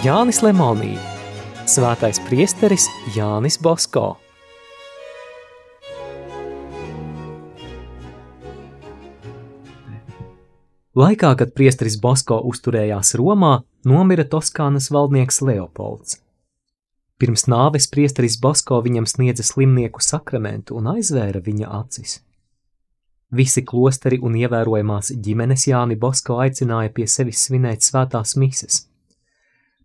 Jānis Lemonī, Svētais priesteris Jānis Bosko. Laikā, kad priesteris Bosko uzturējās Romā, nomira Toskānas valdnieks Leopolds. Pirms nāves priesteris Bosko viņam sniedza slimnieku sakramentu un aizvēra viņa acis. Visi klosteri un ievērojamās ģimenes Jāni Bosko aicināja pie sevis svinēt svētās mises.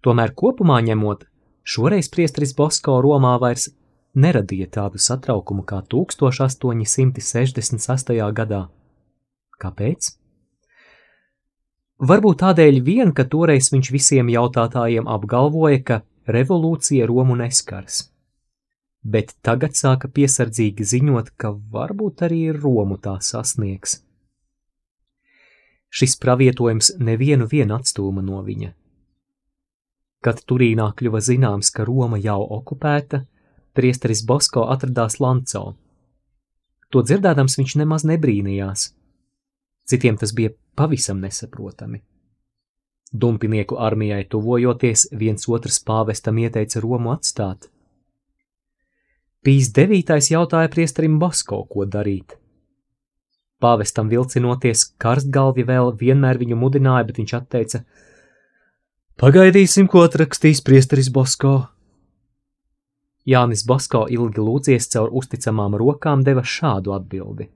Tomēr kopumā ņemot, šoreiz priesteris Bosko Romā vairs neradīja tādu satraukumu kā 1868. gadā. Kāpēc? Varbūt tādēļ vien, ka toreiz viņš visiem jautātājiem apgalvoja, ka revolūcija Romu neskars. Bet tagad sāka piesardzīgi ziņot, ka varbūt arī Romu tā sasniegs. Šis pravietojums nevienu vien atstūma no viņa. Kad Turīnā kļuva zināms, ka Roma jau okupēta, priesteris Bosko atradās Lanco. To dzirdēdams viņš nemaz nebrīnījās. Citiem tas bija pavisam nesaprotami. Dumpinieku armijai tuvojoties, viens otrs pāvestam ieteica Romu atstāt. Pīs devītais jautāja priesterim Basko, ko darīt. Pāvestam vilcinoties, karstgalvi vēl vienmēr viņu mudināja, bet viņš atteica: Pagaidīsim, ko atrakstīs priesteris Basko. Jānis Basko ilgi lūdzies caur uzticamām rokām deva šādu atbildi.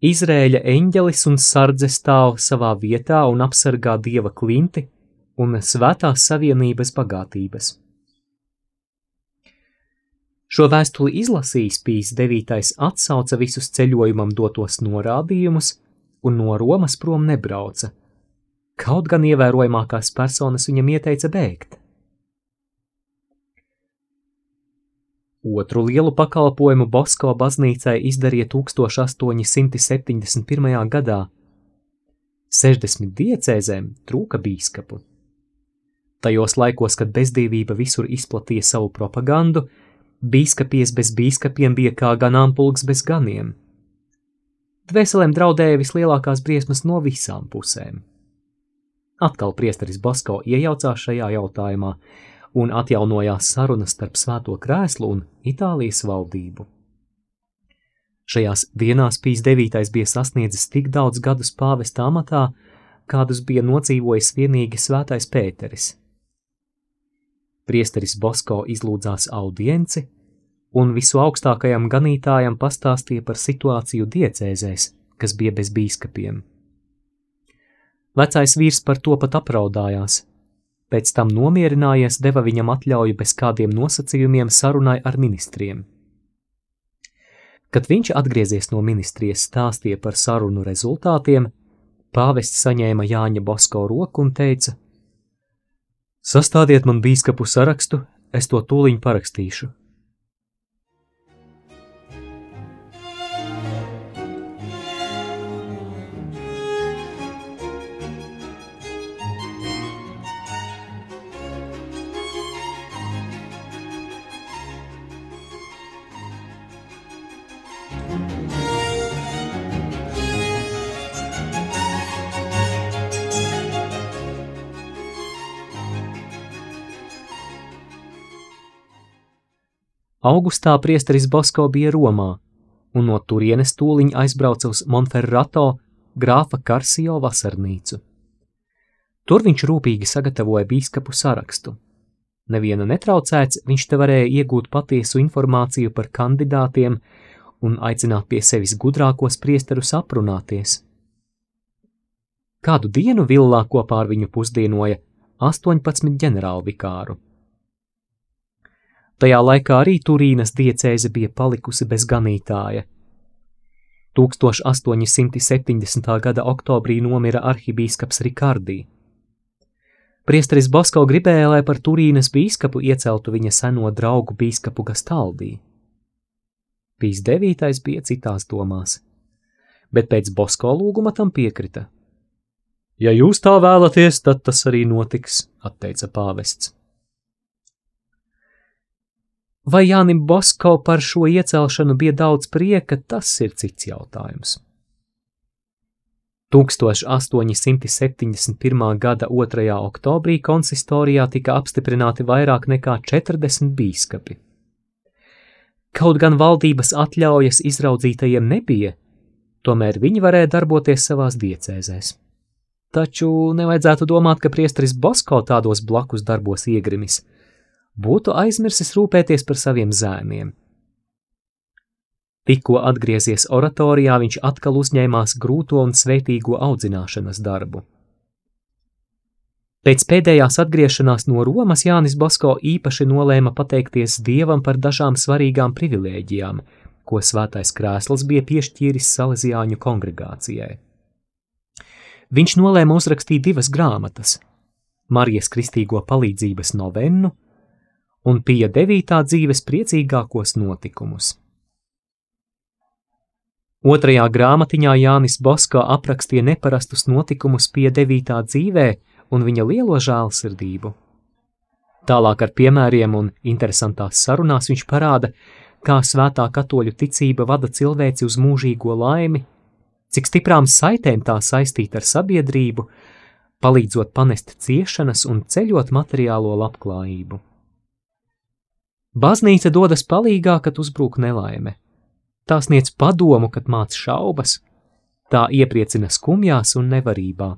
Izrēļa eņģelis un sardze stāv savā vietā un apsargā dieva klinti un svētās savienības bagātības. Šo vēstuli izlasījis Pīs 9. atsauca visus ceļojumam dotos norādījumus un no Romas prom nebrauca, kaut gan ievērojamākās personas viņam ieteica bēgt. Otru lielu pakalpojumu Bosko baznīcai izdarīja 1871. gadā. 60 diecēzēm trūka bīskapu. Tajos laikos, kad bezdīvība visur izplatīja savu propagandu, bīskapies bez bīskapiem bija kā ganāmpulks bez ganiem. Dvēselēm draudēja vislielākās briesmas no visām pusēm. Atkal priesteris Bosko iejaucās šajā jautājumā, un atjaunojās sarunas starp Svēto krēslu un Itālijas valdību. Šajās dienās Pīs 9. bija sasniedzis tik daudz gadus pāvesta amatā, kādus bija nodzīvojis vienīgi Svētais Pēteris. Priesteris Bosko izlūdzās audienci un visu augstākajam ganītājam pastāstīja par situāciju diecēzēs, kas bija bez bīskapiem. Vecais vīrs par to pat apraudājās, pēc tam nomierinājies deva viņam atļauju bez kādiem nosacījumiem sarunai ar ministriem. Kad viņš atgriezies no ministrijas stāstīja par sarunu rezultātiem, pāvests saņēma Jāņa Bosko roku un teica: Sastādiet man bīskapu sarakstu, es to tūliņ parakstīšu. Augustā priesteris Bosko bija Romā, un no turienes tūliņ aizbrauca uz Monferrato grāfa Karsijo vasarnīcu. Tur viņš rūpīgi sagatavoja bīskapu sarakstu. Neviena netraucēts, viņš te varēja iegūt patiesu informāciju par kandidātiem un aicināt pie sevis gudrākos priesterus aprunāties. Kādu dienu villā kopā ar viņu pusdienoja 18 ģenerālvikāru. Tajā laikā arī Turīnas diecēze bija palikusi bez ganītāja. 1870. gada oktobrī nomira arhibīskaps Rikardī. Priesteris Bosko gribēja, lai par Turīnas bīskapu ieceltu viņa seno draugu bīskapu Gastaldī. Pīs devītais bija citās domās, bet pēc Bosko lūguma tam piekrita. Ja jūs tā vēlaties, tad tas arī notiks, atteica pāvests. Vai Jānim Bosko par šo iecelšanu bija daudz prieka, tas ir cits jautājums. 1871. gada 2. oktobrī konsistorijā tika apstiprināti vairāk nekā 40 bīskapi. Kaut gan valdības atļaujas izraudzītajiem nebija, tomēr viņi varēja darboties savās diecēzēs. Taču nevajadzētu domāt, ka priesteris Bosko tādos blakus darbos iegrimis. Būtu aizmirsis rūpēties par saviem zēniem. Tikko atgriezies oratorijā, viņš atkal uzņēmās grūto un svētīgo audzināšanas darbu. Pēc pēdējās atgriešanās no Romas Jānis Basko īpaši nolēma pateikties Dievam par dažām svarīgām privilēģijām, ko svētais krēsls bija piešķīris Salesiāņu kongregācijai. Viņš nolēma uzrakstīt divas grāmatas - Marijas Kristīgo palīdzības novennu un Pija devītā dzīves priecīgākos notikumus. Otrajā grāmatiņā Jānis Bosko aprakstīja neparastus notikumus pie devītā dzīvē un viņa lielo žēlsirdību. Tālāk ar piemēriem un interesantās sarunās viņš parāda, kā svētā katoļu ticība vada cilvēci uz mūžīgo laimi, cik stiprām saitēm tā saistīta ar sabiedrību, palīdzot panest ciešanas un ceļot materiālo labklājību. Baznīca dodas palīgā, kad uzbrūk nelaime. Tā sniedz padomu, kad māc šaubas, tā iepriecina skumjās un nevarībā.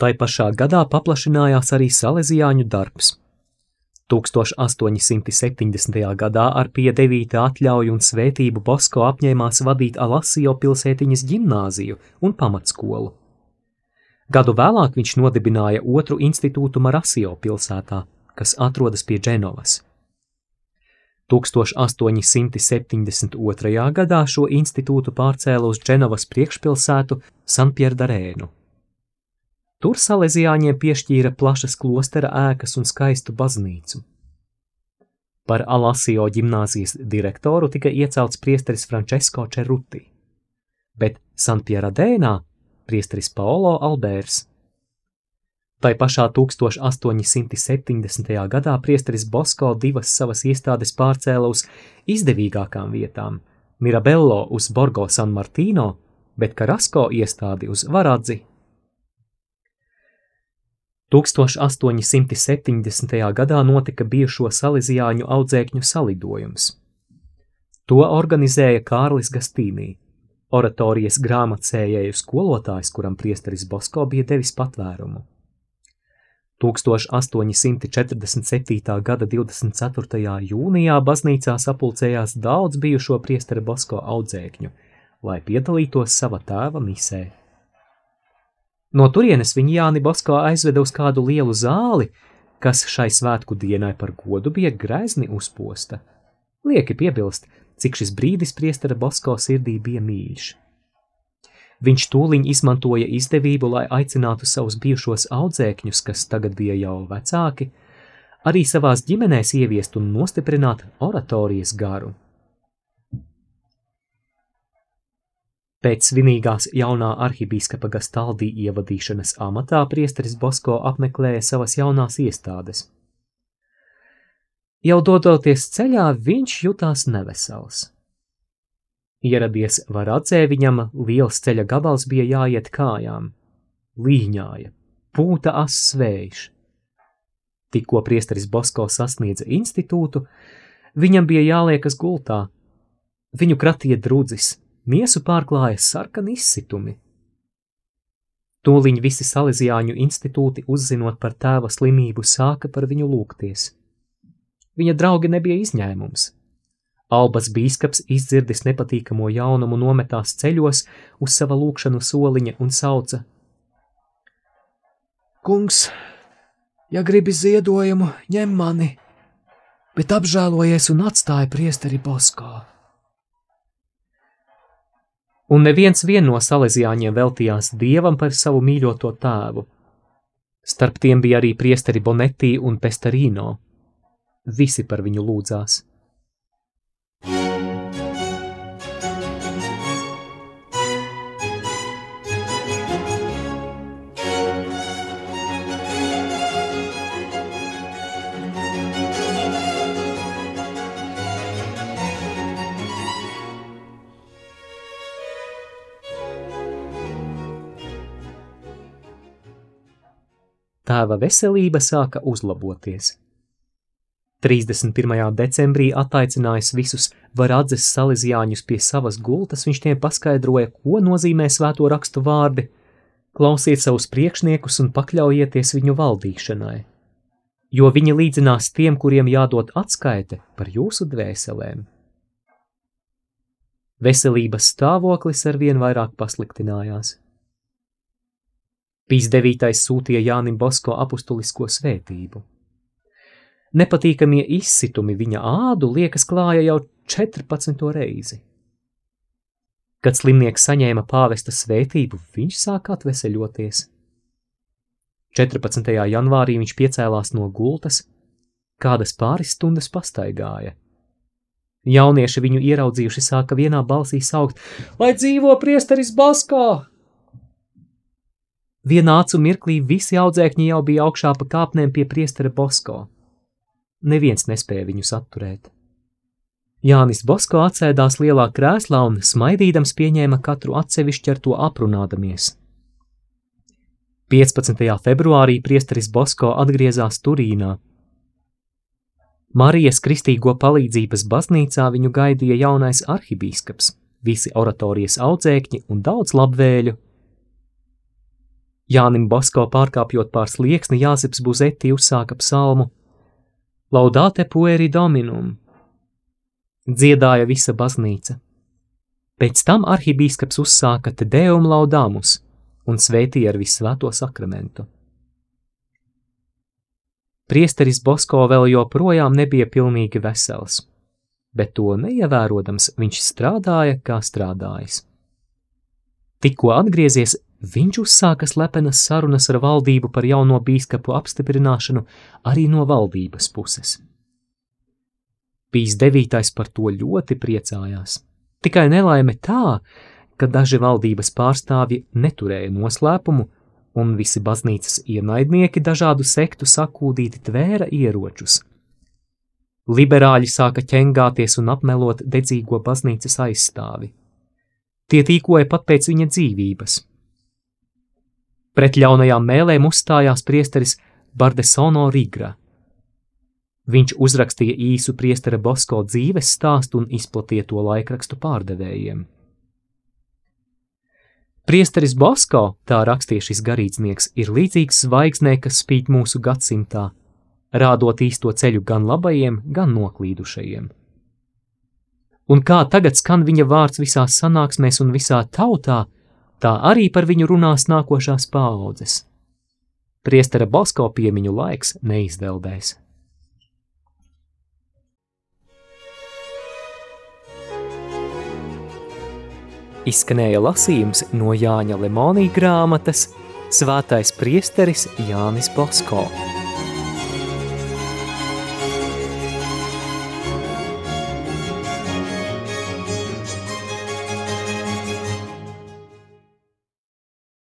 Tai pašā gadā paplašinājās arī salezijāņu darbs. 1870. gadā ar pie 9. atļauju un svētību Bosko apņēmās vadīt Alasio pilsētiņas ģimnāziju un pamatskolu. Gadu vēlāk viņš nodibināja otru institūtu Marasio pilsētā, kas atrodas pie Dženovas. 1872. gadā šo institūtu pārcēla uz Dženovas priekšpilsētu Sanpierdarēnu. Tur salezijāņiem piešķīra plašas klostera ēkas un skaistu baznīcu. Par Alasio ģimnāzijas direktoru tika iecelts priesteris Francesco Čeruti, bet Sanpiera dēnā priesteris Paolo Albērs. Tai pašā 1870. gadā priesteris Bosko divas savas iestādes pārcēla uz izdevīgākām vietām - Mirabello uz Borgo San Martino, bet Karasko iestādi uz Varadzi 1870. gadā notika bijušo salīdzjāņu audzēkņu salidojums. To organizēja Kārlis Gastīnī, oratorijas grāmatcējēju skolotājs, kuram priesteris Bosko bija devis patvērumu. 1847. gada 24. jūnijā baznīcā sapulcējās daudz bijušo priesteri Bosko audzēkņu, lai piedalītos sava tēva misē. No turienes viņi Jāni Bosko aizveda uz kādu lielu zāli, kas šai svētku dienai par godu bija grezni uzposta. Lieki piebilst, cik šis brīdis priestera Bosko sirdī bija mīļš. Viņš tūliņ izmantoja izdevību, lai aicinātu savus bijušos audzēkņus, kas tagad bija jau vecāki, arī savās ģimenēs ieviest un nostiprināt oratorijas garu. Pēc svinīgās jaunā arhibīskapa Gastaldī ievadīšanas amatā priesteris Bosko apmeklēja savas jaunās iestādes. Jau dodoties ceļā, viņš jutās nevesels. Ieradies varadzē viņam liels ceļa gabals bija jāiet kājām, līņāja, pūta ass vējš. Tikko priesteris Bosko sasniedza institūtu, viņam bija jāliekas gultā. Viņu kratīja drudzis, Miesu pārklāja sarkani izsitumi. Tūliņ visi Salesiāņu institūti, uzzinot par tēva slimību, sāka par viņu lūgties. Viņa draugi nebija izņēmums. Albas bīskaps izdzirdis nepatīkamo jaunumu nometās ceļos uz sava lūkšanu soliņa un sauca: Kungs, ja gribi ziedojumu, ņem mani, bet apžēlojies un atstāja priesteri Boskā un neviens vien no salesiāņiem veltījās dievam par savu mīļoto tēvu. Starp tiem bija arī priesteri Bonetī un Pestarīno. Visi par viņu lūdzās. Tēva veselība sāka uzlaboties. 31. decembrī attaicinājis visus varadzes salīdzjāņus pie savas gultas, viņš tiem paskaidroja, ko nozīmē svēto rakstu vārdi: klausiet savus priekšniekus un pakļaujieties viņu valdīšanai, jo viņi līdzinās tiem, kuriem jādod atskaite par jūsu dvēselēm. Veselības stāvoklis arvien vairāk pasliktinājās. Pīs 9. sūtīja Jānim Bosko apustulisko svētību. Nepatīkamie izsitumi viņa ādu liekas klāja jau 14. reizi. Kad slimnieks saņēma pāvesta svētību, viņš sāka atveseļoties. 14. janvārī viņš piecēlās no gultas, kādas pāris stundas pastaigāja. Jaunieši viņu ieraudzījuši sāka vienā balsī saukt: Lai dzīvo priesteris Baskā! Vienā acu mirklī visi audzēkņi jau bija augšā pa kāpnēm pie priestera Bosko. Neviens nespēja viņus atturēt. Jānis Bosko atsēdās lielā krēslā un smaidīdams pieņēma katru atsevišķi ar to aprunādamies. 15. februārī priesteris Bosko atgriezās Turīnā. Marijas Kristīgo palīdzības baznīcā viņu gaidīja jaunais arhibīskaps, visi oratorijas audzēkņi un daudz labvēļu, Jānim Basko pārkāpjot pār slieksni, Jāzeps Buzeti uzsāka psalmu Laudate pueri dominum. Dziedāja visa baznīca. Pēc tam arhibīskaps uzsāka te deum laudamus un svētīja ar visvēto sakramentu. Priesteris Bosko vēl joprojām nebija pilnīgi vesels, bet to neievērodams viņš strādāja kā strādājis. Tikko atgriezies, Viņš uzsāka slepenas sarunas ar valdību par jauno bīskapu apstiprināšanu arī no valdības puses. Pīs devītais par to ļoti priecājās. Tikai nelaime tā, ka daži valdības pārstāvji neturēja noslēpumu, un visi baznīcas ienaidnieki dažādu sektu sakūdīti tvēra ieročus. Liberāļi sāka ķengāties un apmelot dedzīgo baznīcas aizstāvi. Tie tīkoja pat pēc viņa dzīvības – Pret ļaunajām mēlēm uzstājās priesteris Bardesono Rigra. Viņš uzrakstīja īsu priestera Bosko dzīves stāstu un izplatīja to laikrakstu pārdevējiem. Priesteris Bosko, tā rakstīja šis garīdznieks, ir līdzīgs zvaigznē, kas spīd mūsu gadsimtā, rādot īsto ceļu gan labajiem, gan noklīdušajiem. Un kā tagad skan viņa vārds visās sanāksmēs un visā tautā, tā arī par viņu runās nākošās paaudzes. Priestera Bosko piemiņu laiks neizdeldēs. Izskanēja lasījums no Jāņa Lemonija grāmatas Svētais priesteris Jānis Bosko.